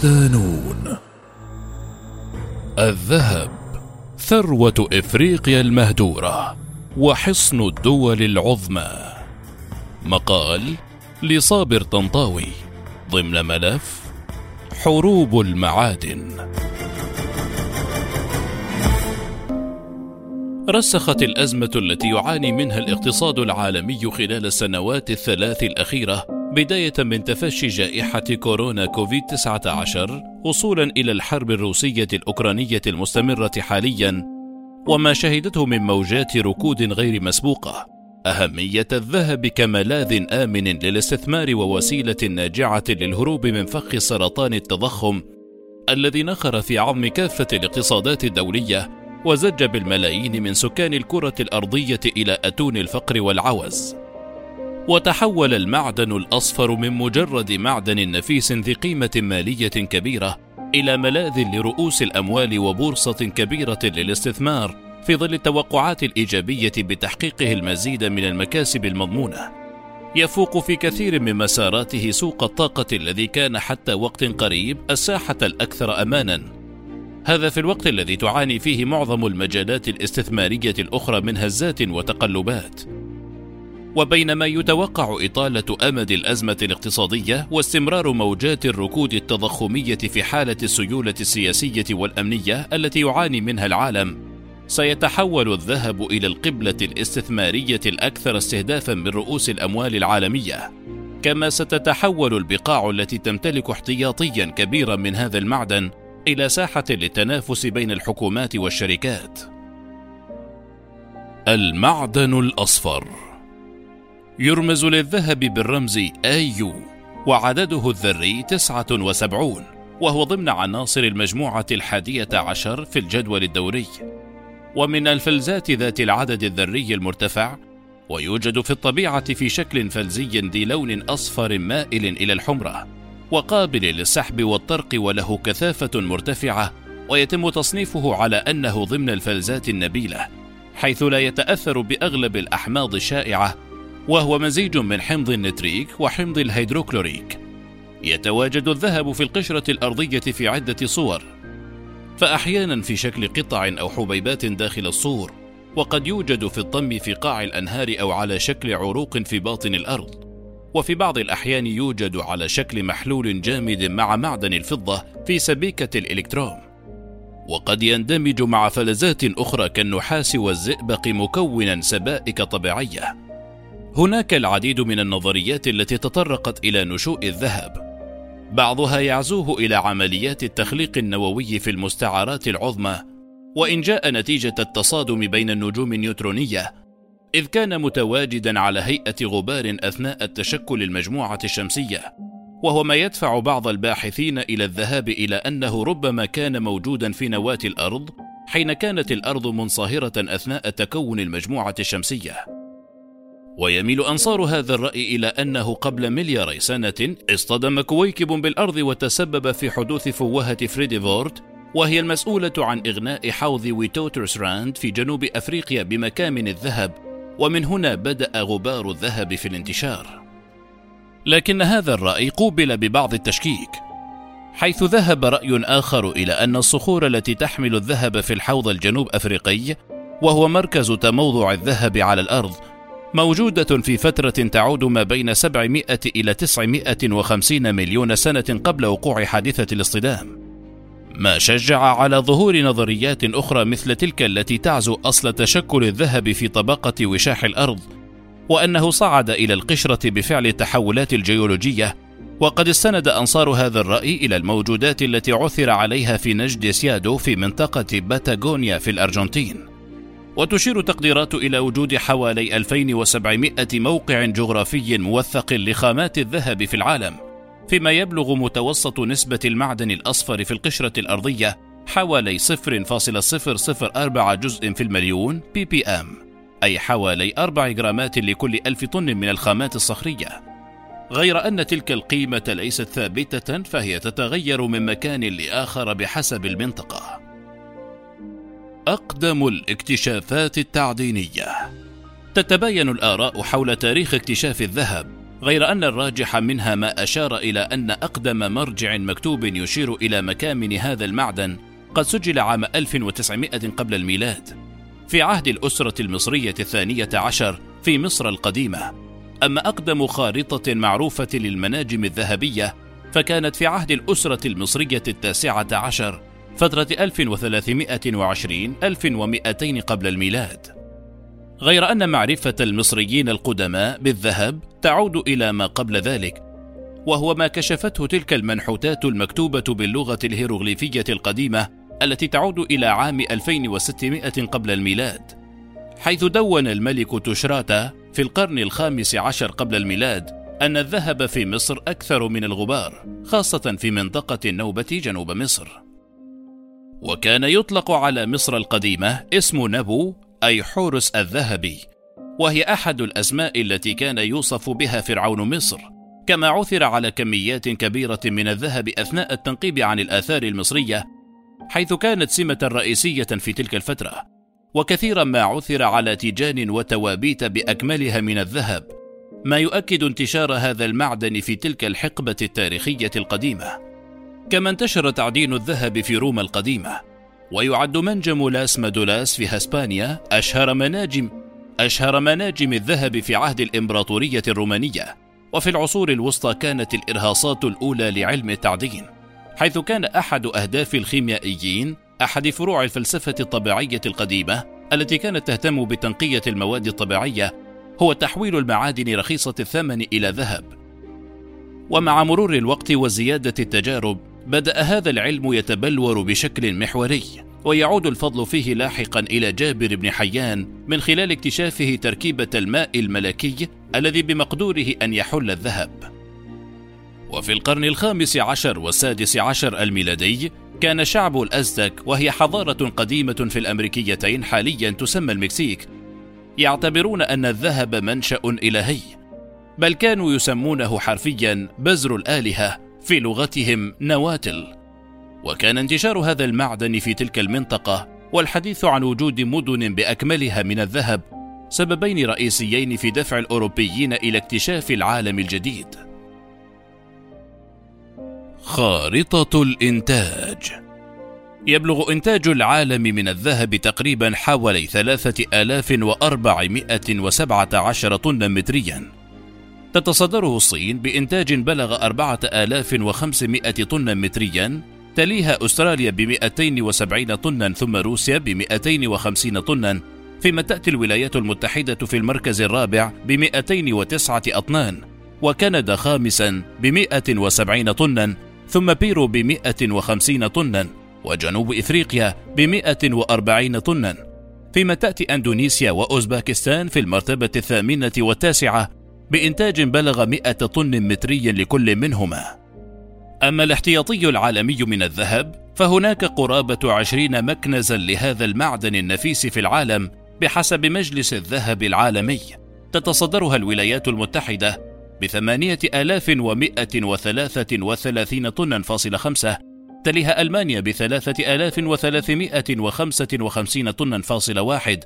صدانون الذهب ثروة إفريقيا المهدورة وحصن الدول العظمى. مقال لصابر طنطاوي ضمن ملف حروب المعادن. رسخت الأزمة التي يعاني منها الاقتصاد العالمي خلال السنوات الثلاث الأخيرة بداية من تفشي جائحة كورونا كوفيد 19 وصولا إلى الحرب الروسية الأوكرانية المستمرة حاليا وما شهدته من موجات ركود غير مسبوقة أهمية الذهب كملاذ آمن للاستثمار ووسيلة ناجعة للهروب من فخ سرطان التضخم الذي نخر في عظم كافة الاقتصادات الدولية وزج بالملايين من سكان الكرة الأرضية إلى أتون الفقر والعوز. وتحول المعدن الأصفر من مجرد معدن نفيس ذي قيمة مالية كبيرة إلى ملاذ لرؤوس الأموال وبورصة كبيرة للاستثمار في ظل التوقعات الإيجابية بتحقيقه المزيد من المكاسب المضمونة. يفوق في كثير من مساراته سوق الطاقة الذي كان حتى وقت قريب الساحة الأكثر أمانًا هذا في الوقت الذي تعاني فيه معظم المجالات الاستثمارية الأخرى من هزات وتقلبات وبينما يتوقع إطالة أمد الأزمة الاقتصادية واستمرار موجات الركود التضخمية في حالة السيولة السياسية والأمنية التي يعاني منها العالم سيتحول الذهب إلى القبلة الاستثمارية الأكثر استهدافا من رؤوس الأموال العالمية. كما ستتحول البقاع التي تمتلك احتياطيا كبيرا من هذا المعدن إلى ساحة للتنافس بين الحكومات والشركات. المعدن الأصفر يرمز للذهب بالرمز ايو وعدده الذري 79 وهو ضمن عناصر المجموعة الحادية عشر في الجدول الدوري. ومن الفلزات ذات العدد الذري المرتفع ويوجد في الطبيعة في شكل فلزي ذي لون أصفر مائل إلى الحمرة وقابل للسحب والطرق وله كثافة مرتفعة ويتم تصنيفه على أنه ضمن الفلزات النبيلة حيث لا يتأثر بأغلب الأحماض الشائعة وهو مزيج من حمض النتريك وحمض الهيدروكلوريك. يتواجد الذهب في القشرة الأرضية في عدة صور. فأحيانا في شكل قطع أو حبيبات داخل الصور وقد يوجد في الطم في قاع الأنهار أو على شكل عروق في باطن الأرض. وفي بعض الأحيان يوجد على شكل محلول جامد مع معدن الفضة في سبيكة الإلكترون. وقد يندمج مع فلزات أخرى كالنحاس والزئبق مكونا سبائك طبيعية. هناك العديد من النظريات التي تطرقت إلى نشوء الذهب بعضها يعزوه إلى عمليات التخليق النووي في المستعارات العظمى وإن جاء نتيجة التصادم بين النجوم النيوترونية إذ كان متواجدا على هيئة غبار أثناء التشكل المجموعة الشمسية، وهو ما يدفع بعض الباحثين إلى الذهاب إلى أنه ربما كان موجودا في نواة الأرض حين كانت الأرض منصهرة أثناء تكون المجموعة الشمسية. ويميل أنصار هذا الرأي إلى أنه قبل ملياري سنة اصطدم كويكب بالأرض وتسبب في حدوث فوهة فريدفورت وهي المسؤولة عن إغناء حوض ويتوترسراند في جنوب أفريقيا بمكامن الذهب ومن هنا بدأ غبار الذهب في الانتشار. لكن هذا الرأي قوبل ببعض التشكيك، حيث ذهب رأي آخر إلى أن الصخور التي تحمل الذهب في الحوض الجنوب أفريقي، وهو مركز تموضع الذهب على الأرض، موجودة في فترة تعود ما بين 700 إلى 950 مليون سنة قبل وقوع حادثة الاصطدام. ما شجع على ظهور نظريات أخرى مثل تلك التي تعزو أصل تشكل الذهب في طبقة وشاح الأرض وأنه صعد إلى القشرة بفعل التحولات الجيولوجية وقد استند أنصار هذا الرأي إلى الموجودات التي عثر عليها في نجد سيادو في منطقة باتاغونيا في الأرجنتين وتشير تقديرات إلى وجود حوالي 2700 موقع جغرافي موثق لخامات الذهب في العالم فيما يبلغ متوسط نسبة المعدن الأصفر في القشرة الأرضية حوالي 0.004 جزء في المليون بي بي أم أي حوالي 4 جرامات لكل ألف طن من الخامات الصخرية. غير أن تلك القيمة ليست ثابتة فهي تتغير من مكان لآخر بحسب المنطقة. أقدم الاكتشافات التعدينية. تتباين الآراء حول تاريخ اكتشاف الذهب غير أن الراجح منها ما أشار إلى أن أقدم مرجع مكتوب يشير إلى مكامن هذا المعدن قد سجل عام 1900 قبل الميلاد في عهد الأسرة المصرية الثانية عشر في مصر القديمة. أما أقدم خارطة معروفة للمناجم الذهبية فكانت في عهد الأسرة المصرية التاسعة عشر فترة 1320 1200 قبل الميلاد. غير أن معرفة المصريين القدماء بالذهب تعود إلى ما قبل ذلك وهو ما كشفته تلك المنحوتات المكتوبة باللغة الهيروغليفية القديمة التي تعود إلى عام 2600 قبل الميلاد. حيث دون الملك تشراتا في القرن الخامس عشر قبل الميلاد أن الذهب في مصر أكثر من الغبار خاصة في منطقة النوبة جنوب مصر. وكان يطلق على مصر القديمة اسم نبو أي حورس الذهبي وهي أحد الأسماء التي كان يوصف بها فرعون مصر كما عثر على كميات كبيرة من الذهب أثناء التنقيب عن الآثار المصرية حيث كانت سمة رئيسية في تلك الفترة. وكثيرا ما عثر على تيجان وتوابيت بأكملها من الذهب ما يؤكد انتشار هذا المعدن في تلك الحقبة التاريخية القديمة. كما انتشر تعدين الذهب في روما القديمة ويعد منجم لاس مادولاس في هسبانيا أشهر مناجم أشهر مناجم الذهب في عهد الإمبراطورية الرومانية وفي العصور الوسطى كانت الإرهاصات الأولى لعلم التعدين حيث كان أحد أهداف الخيميائيين أحد فروع الفلسفة الطبيعية القديمة التي كانت تهتم بتنقية المواد الطبيعية هو تحويل المعادن رخيصة الثمن إلى ذهب. ومع مرور الوقت وزيادة التجارب بدأ هذا العلم يتبلور بشكل محوري ويعود الفضل فيه لاحقا إلى جابر بن حيان من خلال اكتشافه تركيبة الماء الملكي الذي بمقدوره أن يحل الذهب. وفي القرن الخامس عشر والسادس عشر الميلادي كان شعب الأزتك وهي حضارة قديمة في الأمريكيتين حاليا تسمى المكسيك يعتبرون أن الذهب منشأ إلهي بل كانوا يسمونه حرفيا بزر الآلهة في لغتهم نواتل. وكان انتشار هذا المعدن في تلك المنطقة والحديث عن وجود مدن بأكملها من الذهب سببين رئيسيين في دفع الأوروبيين إلى اكتشاف العالم الجديد. خارطة الإنتاج. يبلغ إنتاج العالم من الذهب تقريبا حوالي ثلاثة آلاف وأربعمائة وسبعة عشر طنا متريا. تتصدره الصين بإنتاج بلغ أربعة آلاف وخمسمائة طنا متريا تليها أستراليا بمئتين وسبعين طنا ثم روسيا بمئتين وخمسين طنا. فيما تأتي الولايات المتحدة في المركز الرابع بمئتين وتسعة أطنان وكندا خامسا بمئة وسبعين طنا ثم بيرو بمئة وخمسين طنا وجنوب إفريقيا بمئة وأربعين طنا. فيما تأتي أندونيسيا وأوزباكستان في المرتبة الثامنة والتاسعة بإنتاج بلغ 100 طن متري لكل منهما. أما الاحتياطي العالمي من الذهب فهناك قرابة عشرين مكنزا لهذا المعدن النفيس في العالم بحسب مجلس الذهب العالمي. تتصدرها الولايات المتحدة بثمانية آلاف وثلاثة وثلاثين طنا فاصل خمسة تليها ألمانيا بثلاثة آلاف وثلاثمائة وخمسة وخمسين طنا فاصل واحد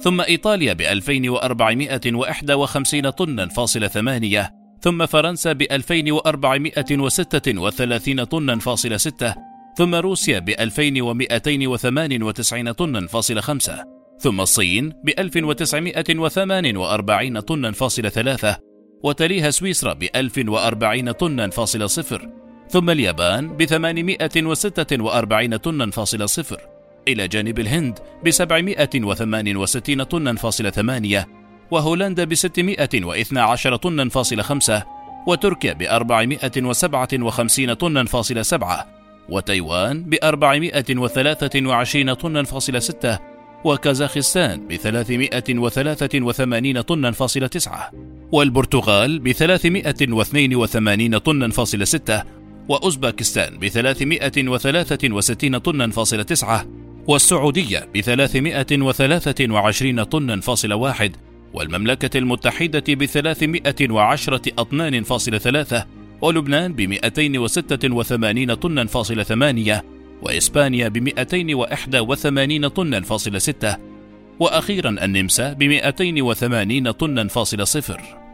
ثم إيطاليا ب 2451 طنا فاصل ثمانية ثم فرنسا ب 2436 طنا فاصل ستة ثم روسيا ب 2298 طنا فاصل خمسة ثم الصين ب 1948 طنا فاصل ثلاثة وتليها سويسرا ب 1040 طنا فاصل صفر ثم اليابان ب 846 طنا فاصل صفر. إلى جانب الهند ب 768 طنا فاصل ثمانية وهولندا ب 612 طنا فاصل خمسة وتركيا ب 457 طنا فاصل سبعة وتايوان ب 423 طنا فاصل ستة وكازاخستان ب 383 طنا فاصل تسعة والبرتغال ب 382 طنا فاصل ستة وأوزباكستان ب 363 طنا فاصل تسعة والسعودية وثلاثة وعشرين طنا فاصل واحد والمملكة المتحدة بثلاثمائة وعشرة أطنان فاصل ثلاثة ولبنان وستة وثمانين طنا فاصل ثمانية وإسبانيا وإحدى وثمانين طنا فاصل ستة وأخيرا النمسا بمئتين وثمانين طنا فاصل صفر.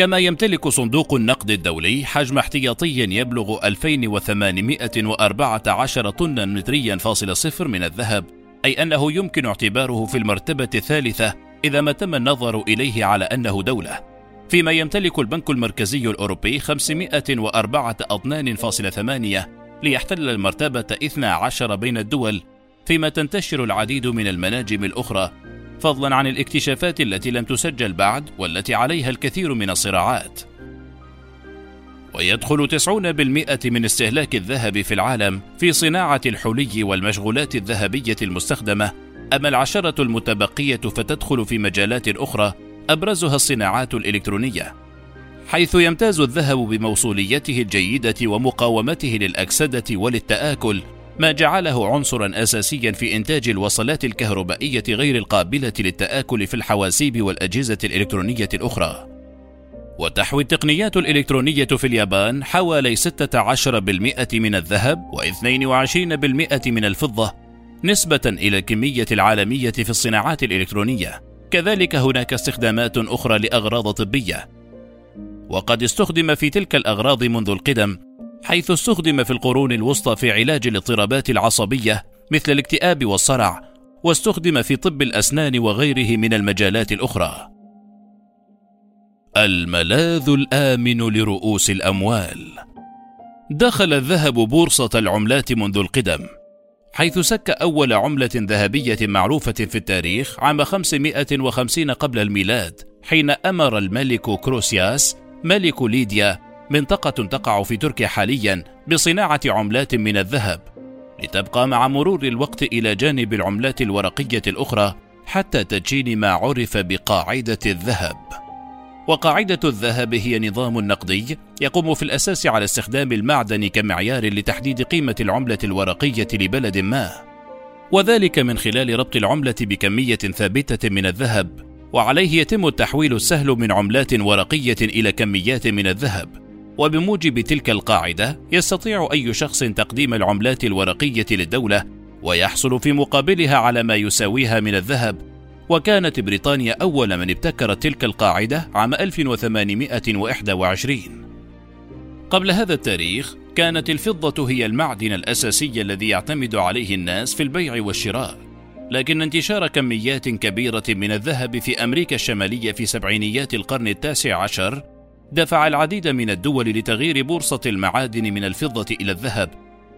كما يمتلك صندوق النقد الدولي حجم احتياطي يبلغ 2814 طنا متريا فاصل صفر من الذهب أي أنه يمكن اعتباره في المرتبة الثالثة إذا ما تم النظر إليه على أنه دولة. فيما يمتلك البنك المركزي الأوروبي 504 أطنان فاصل ثمانية ليحتل المرتبة 12 بين الدول فيما تنتشر العديد من المناجم الأخرى فضلا عن الاكتشافات التي لم تسجل بعد والتي عليها الكثير من الصراعات. ويدخل 90% من استهلاك الذهب في العالم في صناعة الحلي والمشغولات الذهبية المستخدمة أما العشرة المتبقية فتدخل في مجالات أخرى أبرزها الصناعات الإلكترونية حيث يمتاز الذهب بموصوليته الجيدة ومقاومته للأكسدة وللتآكل ما جعله عنصرا اساسيا في إنتاج الوصلات الكهربائية غير القابلة للتآكل في الحواسيب والأجهزة الإلكترونية الأخرى. وتحوي التقنيات الإلكترونية في اليابان حوالي 16% من الذهب و22% من الفضة نسبة إلى الكمية العالمية في الصناعات الإلكترونية. كذلك هناك استخدامات أخرى لأغراض طبية. وقد استخدم في تلك الأغراض منذ القدم حيث استخدم في القرون الوسطى في علاج الاضطرابات العصبية مثل الاكتئاب والصرع واستخدم في طب الأسنان وغيره من المجالات الأخرى. الملاذ الآمن لرؤوس الأموال. دخل الذهب بورصة العملات منذ القدم حيث سك أول عملة ذهبية معروفة في التاريخ عام 550 قبل الميلاد حين أمر الملك كروسياس ملك ليديا منطقة تقع في تركيا حاليا بصناعة عملات من الذهب لتبقى مع مرور الوقت إلى جانب العملات الورقية الأخرى حتى تدشين ما عرف بقاعدة الذهب. وقاعدة الذهب هي نظام نقدي يقوم في الأساس على استخدام المعدن كمعيار لتحديد قيمة العملة الورقية لبلد ما، وذلك من خلال ربط العملة بكمية ثابتة من الذهب، وعليه يتم التحويل السهل من عملات ورقية إلى كميات من الذهب، وبموجب تلك القاعدة يستطيع أي شخص تقديم العملات الورقية للدولة ويحصل في مقابلها على ما يساويها من الذهب. وكانت بريطانيا أول من ابتكرت تلك القاعدة عام 1821 قبل هذا التاريخ كانت الفضة هي المعدن الأساسي الذي يعتمد عليه الناس في البيع والشراء. لكن انتشار كميات كبيرة من الذهب في أمريكا الشمالية في سبعينيات القرن التاسع عشر دفع العديد من الدول لتغيير بورصة المعادن من الفضة إلى الذهب.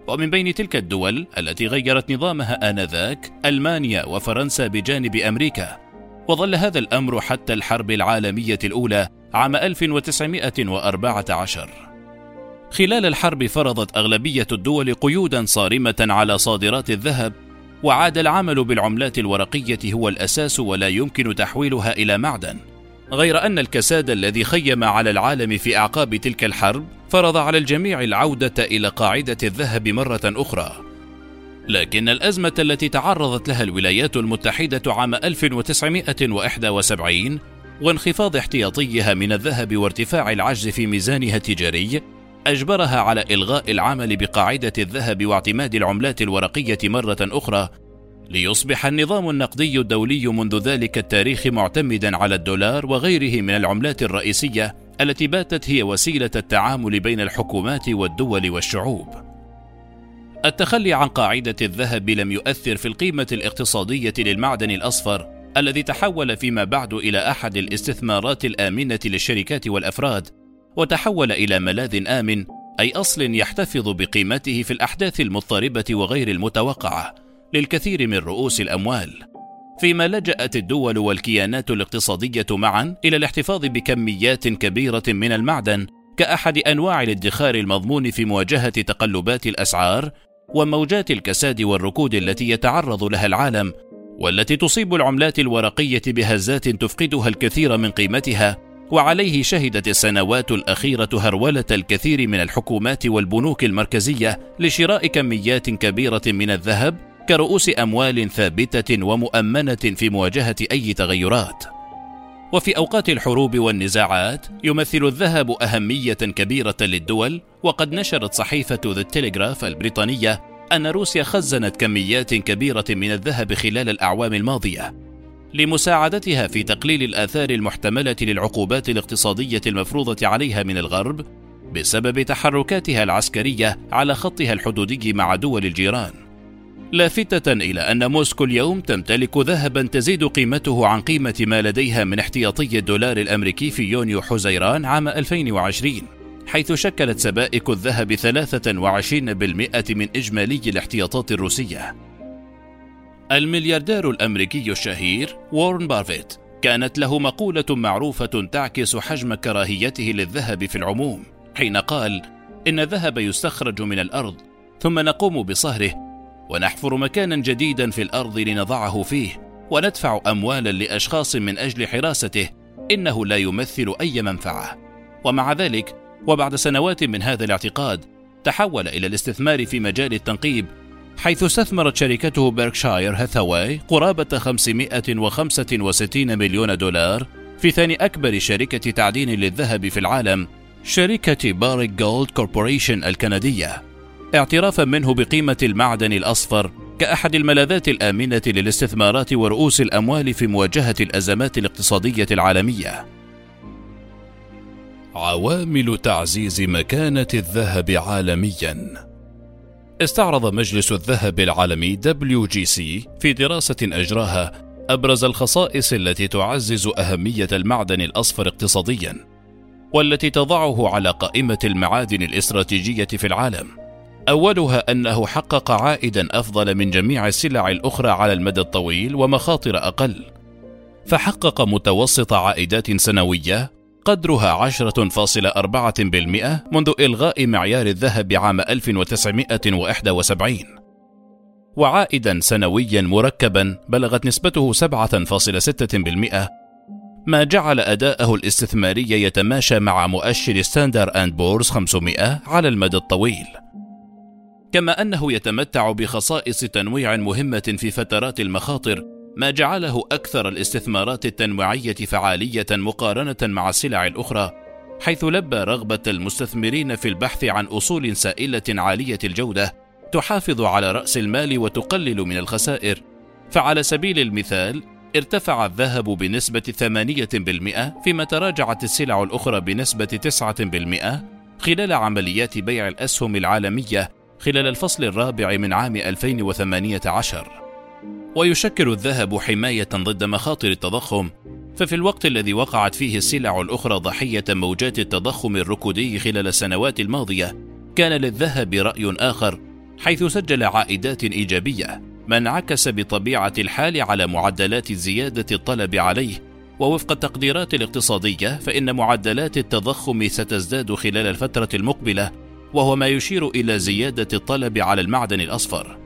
ومن بين تلك الدول التي غيرت نظامها آنذاك ألمانيا وفرنسا بجانب أمريكا. وظل هذا الأمر حتى الحرب العالمية الأولى عام 1914 خلال الحرب فرضت أغلبية الدول قيودا صارمة على صادرات الذهب وعاد العمل بالعملات الورقية هو الأساس ولا يمكن تحويلها إلى معدن. غير أن الكساد الذي خيم على العالم في أعقاب تلك الحرب فرض على الجميع العودة إلى قاعدة الذهب مرة أخرى. لكن الأزمة التي تعرضت لها الولايات المتحدة عام 1971 وانخفاض احتياطيها من الذهب وارتفاع العجز في ميزانها التجاري أجبرها على إلغاء العمل بقاعدة الذهب واعتماد العملات الورقية مرة أخرى ليصبح النظام النقدي الدولي منذ ذلك التاريخ معتمدا على الدولار وغيره من العملات الرئيسية التي باتت هي وسيلة التعامل بين الحكومات والدول والشعوب. التخلي عن قاعدة الذهب لم يؤثر في القيمة الاقتصادية للمعدن الأصفر الذي تحول فيما بعد إلى أحد الاستثمارات الآمنة للشركات والأفراد وتحول إلى ملاذ آمن أي أصل يحتفظ بقيمته في الأحداث المضطربة وغير المتوقعة. للكثير من رؤوس الأموال. فيما لجأت الدول والكيانات الاقتصادية معا إلى الاحتفاظ بكميات كبيرة من المعدن كأحد أنواع الادخار المضمون في مواجهة تقلبات الأسعار وموجات الكساد والركود التي يتعرض لها العالم والتي تصيب العملات الورقية بهزات تفقدها الكثير من قيمتها وعليه شهدت السنوات الأخيرة هرولة الكثير من الحكومات والبنوك المركزية لشراء كميات كبيرة من الذهب كرؤوس أموال ثابتة ومؤمنة في مواجهة أي تغيرات وفي أوقات الحروب والنزاعات يمثل الذهب أهمية كبيرة للدول وقد نشرت صحيفة ذا تيليغراف البريطانية أن روسيا خزنت كميات كبيرة من الذهب خلال الأعوام الماضية لمساعدتها في تقليل الآثار المحتملة للعقوبات الاقتصادية المفروضة عليها من الغرب بسبب تحركاتها العسكرية على خطها الحدودي مع دول الجيران. لافتة إلى أن موسكو اليوم تمتلك ذهبا تزيد قيمته عن قيمة ما لديها من احتياطي الدولار الأمريكي في يونيو حزيران عام 2020 حيث شكلت سبائك الذهب 23% من إجمالي الاحتياطات الروسية. الملياردير الأمريكي الشهير وورن بافيت كانت له مقولة معروفة تعكس حجم كراهيته للذهب في العموم حين قال إن الذهب يستخرج من الأرض ثم نقوم بصهره ونحفر مكانا جديدا في الأرض لنضعه فيه وندفع أموالا لأشخاص من أجل حراسته إنه لا يمثل أي منفعة. ومع ذلك وبعد سنوات من هذا الاعتقاد تحول إلى الاستثمار في مجال التنقيب حيث استثمرت شركته Berkshire Hathaway قرابة 565 مليون دولار في ثاني أكبر شركة تعدين للذهب في العالم شركة Barrick Gold Corporation الكندية. اعترافا منه بقيمة المعدن الأصفر كأحد الملاذات الآمنة للاستثمارات ورؤوس الأموال في مواجهة الأزمات الاقتصادية العالمية. عوامل تعزيز مكانة الذهب عالميًا استعرض مجلس الذهب العالمي WGC في دراسة أجراها أبرز الخصائص التي تعزز أهمية المعدن الأصفر اقتصاديًا، والتي تضعه على قائمة المعادن الاستراتيجية في العالم. أولها أنه حقق عائدًا أفضل من جميع السلع الأخرى على المدى الطويل ومخاطر أقل. فحقق متوسط عائدات سنوية قدرها 10.4% منذ إلغاء معيار الذهب عام 1971 وعائدا سنويا مركبا بلغت نسبته 7.6% ما جعل أداءه الاستثماري يتماشى مع مؤشر Standard & Poor's 500 على المدى الطويل كما أنه يتمتع بخصائص تنويع مهمة في فترات المخاطر ما جعله أكثر الاستثمارات التنويعية فعالية مقارنة مع السلع الأخرى، حيث لبى رغبة المستثمرين في البحث عن أصول سائلة عالية الجودة تحافظ على رأس المال وتقلل من الخسائر. فعلى سبيل المثال، ارتفع الذهب بنسبة 8% فيما تراجعت السلع الأخرى بنسبة 9% خلال عمليات بيع الأسهم العالمية خلال الفصل الرابع من عام 2018. ويشكل الذهب حماية ضد مخاطر التضخم ففي الوقت الذي وقعت فيه السلع الأخرى ضحية موجات التضخم الركودي خلال السنوات الماضية كان للذهب رأي آخر حيث سجل عائدات إيجابية ما انعكس بطبيعة الحال على معدلات زيادة الطلب عليه ووفق التقديرات الاقتصادية فإن معدلات التضخم ستزداد خلال الفترة المقبلة وهو ما يشير إلى زيادة الطلب على المعدن الأصفر.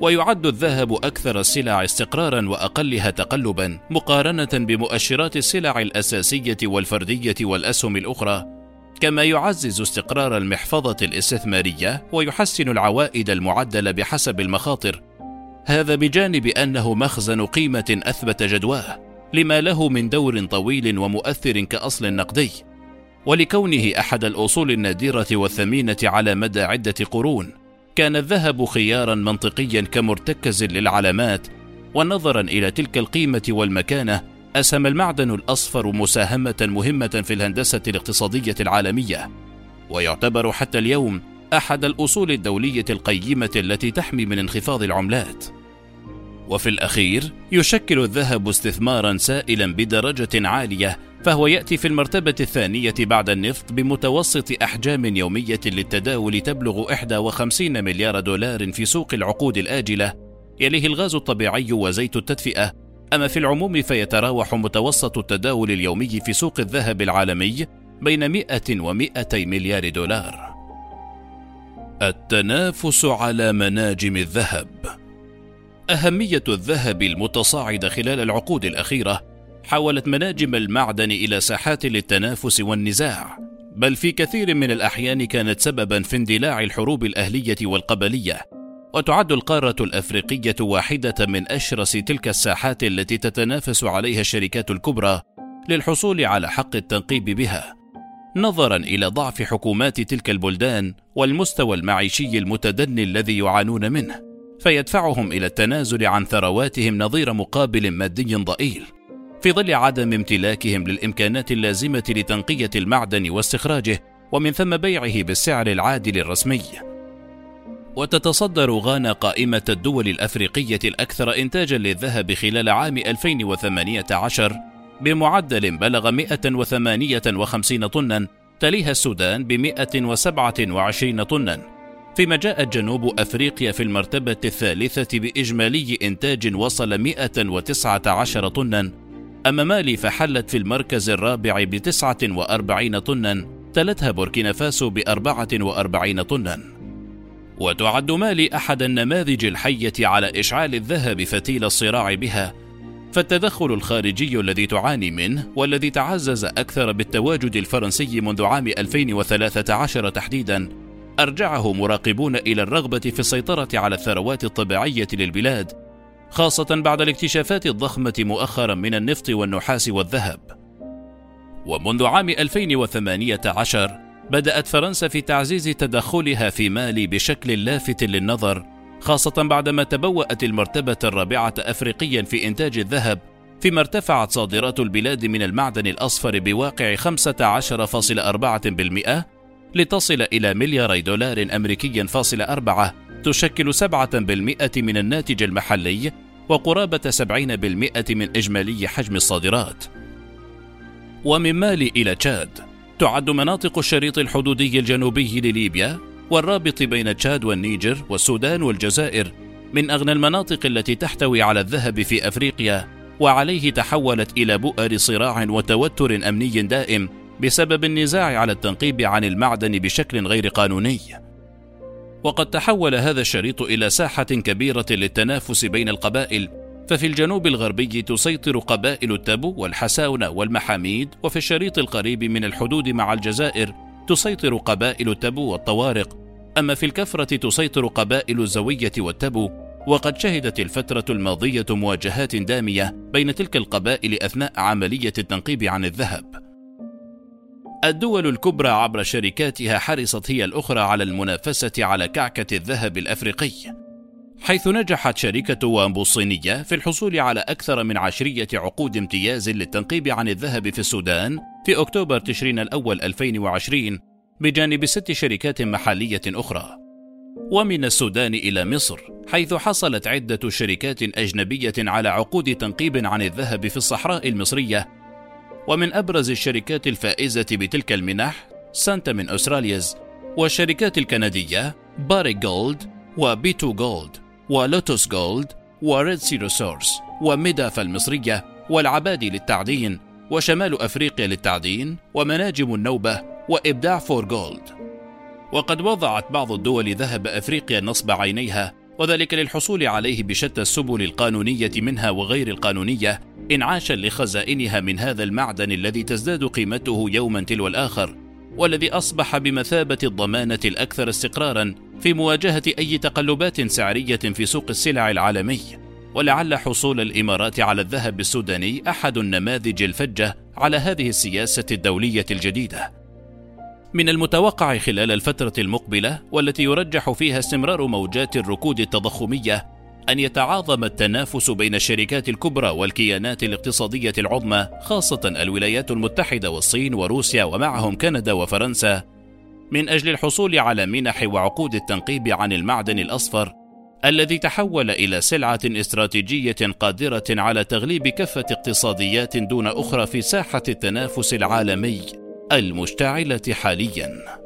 ويعد الذهب أكثر السلع استقرارا وأقلها تقلبا مقارنة بمؤشرات السلع الأساسية والفردية والأسهم الأخرى. كما يعزز استقرار المحفظة الاستثمارية ويحسن العوائد المعدلة بحسب المخاطر. هذا بجانب أنه مخزن قيمة أثبت جدواه لما له من دور طويل ومؤثر كأصل نقدي. ولكونه أحد الأصول النادرة والثمينة على مدى عدة قرون كان الذهب خيارا منطقيا كمرتكز للعلامات ونظرا إلى تلك القيمة والمكانة أسهم المعدن الأصفر مساهمة مهمة في الهندسة الاقتصادية العالمية. ويعتبر حتى اليوم أحد الأصول الدولية القيمة التي تحمي من انخفاض العملات. وفي الأخير يشكل الذهب استثمارا سائلا بدرجة عالية فهو يأتي في المرتبة الثانية بعد النفط بمتوسط أحجام يومية للتداول تبلغ 51 مليار دولار في سوق العقود الآجلة. يليه الغاز الطبيعي وزيت التدفئة. أما في العموم فيتراوح متوسط التداول اليومي في سوق الذهب العالمي بين 100 و 200 مليار دولار. التنافس على مناجم الذهب. أهمية الذهب المتصاعدة خلال العقود الأخيرة حولت مناجم المعدن إلى ساحات للتنافس والنزاع بل في كثير من الأحيان كانت سببا في اندلاع الحروب الأهلية والقبلية وتعد القارة الأفريقية واحدة من أشرس تلك الساحات التي تتنافس عليها الشركات الكبرى للحصول على حق التنقيب بها. نظرا إلى ضعف حكومات تلك البلدان والمستوى المعيشي المتدني الذي يعانون منه فيدفعهم إلى التنازل عن ثرواتهم نظير مقابل مادي ضئيل. في ظل عدم امتلاكهم للإمكانات اللازمة لتنقية المعدن واستخراجه ومن ثم بيعه بالسعر العادل الرسمي. وتتصدر غانا قائمة الدول الأفريقية الأكثر إنتاجا للذهب خلال عام 2018 بمعدل بلغ 158 طنا تليها السودان ب 127 طنا. فيما جاءت جنوب أفريقيا في المرتبة الثالثة بإجمالي إنتاج وصل 119 طنا أما مالي فحلت في المركز الرابع ب 49 طنا تلتها بوركينا فاسو ب 44 طنا. وتعد مالي أحد النماذج الحية على إشعال الذهب فتيل الصراع بها فالتدخل الخارجي الذي تعاني منه والذي تعزز أكثر بالتواجد الفرنسي منذ عام 2013 تحديدا أرجعه مراقبون إلى الرغبة في السيطرة على الثروات الطبيعية للبلاد خاصة بعد الاكتشافات الضخمة مؤخرا من النفط والنحاس والذهب. ومنذ عام 2018 بدأت فرنسا في تعزيز تدخلها في مالي بشكل لافت للنظر خاصة بعدما تبوأت المرتبة الرابعة أفريقيا في إنتاج الذهب فيما ارتفعت صادرات البلاد من المعدن الأصفر بواقع 15.4% لتصل إلى ملياري دولار أمريكي فاصل أربعة تشكل 7% من الناتج المحلي وقرابة 70% من إجمالي حجم الصادرات. ومن مالي إلى تشاد تعد مناطق الشريط الحدودي الجنوبي لليبيا والرابط بين تشاد والنيجر والسودان والجزائر من أغنى المناطق التي تحتوي على الذهب في أفريقيا وعليه تحولت إلى بؤر صراع وتوتر أمني دائم بسبب النزاع على التنقيب عن المعدن بشكل غير قانوني. وقد تحول هذا الشريط إلى ساحة كبيرة للتنافس بين القبائل. ففي الجنوب الغربي تسيطر قبائل التبو والحساونة والمحاميد وفي الشريط القريب من الحدود مع الجزائر تسيطر قبائل التبو والطوارق. أما في الكفرة تسيطر قبائل الزوية والتبو وقد شهدت الفترة الماضية مواجهات دامية بين تلك القبائل أثناء عملية التنقيب عن الذهب. الدول الكبرى عبر شركاتها حرصت هي الأخرى على المنافسة على كعكة الذهب الأفريقي. حيث نجحت شركة وامبو الصينية في الحصول على أكثر من عشرية عقود امتياز للتنقيب عن الذهب في السودان في أكتوبر تشرين الأول 2020 بجانب ست شركات محلية أخرى. ومن السودان إلى مصر حيث حصلت عدة شركات أجنبية على عقود تنقيب عن الذهب في الصحراء المصرية ومن أبرز الشركات الفائزة بتلك المنح Centamin الأسترالية والشركات الكندية Barrick Gold و B2Gold و Lotus Gold و Red Sea Resources وميداف المصرية والعبادي للتعدين وشمال أفريقيا للتعدين ومناجم النوبة وإبداع for Gold. وقد وضعت بعض الدول ذهب أفريقيا نصب عينيها وذلك للحصول عليه بشتى السبل القانونية منها وغير القانونية انعاشا لخزائنها من هذا المعدن الذي تزداد قيمته يوما تلو الآخر والذي أصبح بمثابة الضمانة الأكثر استقرارا في مواجهة أي تقلبات سعرية في سوق السلع العالمي. ولعل حصول الإمارات على الذهب السوداني أحد النماذج الفجة على هذه السياسة الدولية الجديدة. من المتوقع خلال الفترة المقبلة والتي يرجح فيها استمرار موجات الركود التضخمية أن يتعاظم التنافس بين الشركات الكبرى والكيانات الاقتصادية العظمى خاصة الولايات المتحدة والصين وروسيا ومعهم كندا وفرنسا. من أجل الحصول على منح وعقود التنقيب عن المعدن الأصفر الذي تحول إلى سلعة استراتيجية قادرة على تغليب كافة اقتصاديات دون أخرى في ساحة التنافس العالمي. المشتعلة حالياً.